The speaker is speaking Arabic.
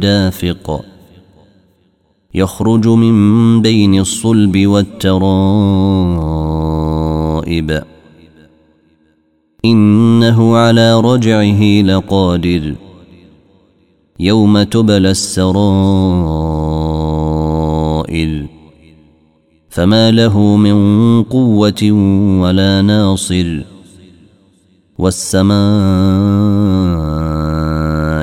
دافق. يخرج من بين الصلب والترائب. إنه على رجعه لقادر. يوم تبلى السرائر. فما له من قوة ولا ناصر. والسماء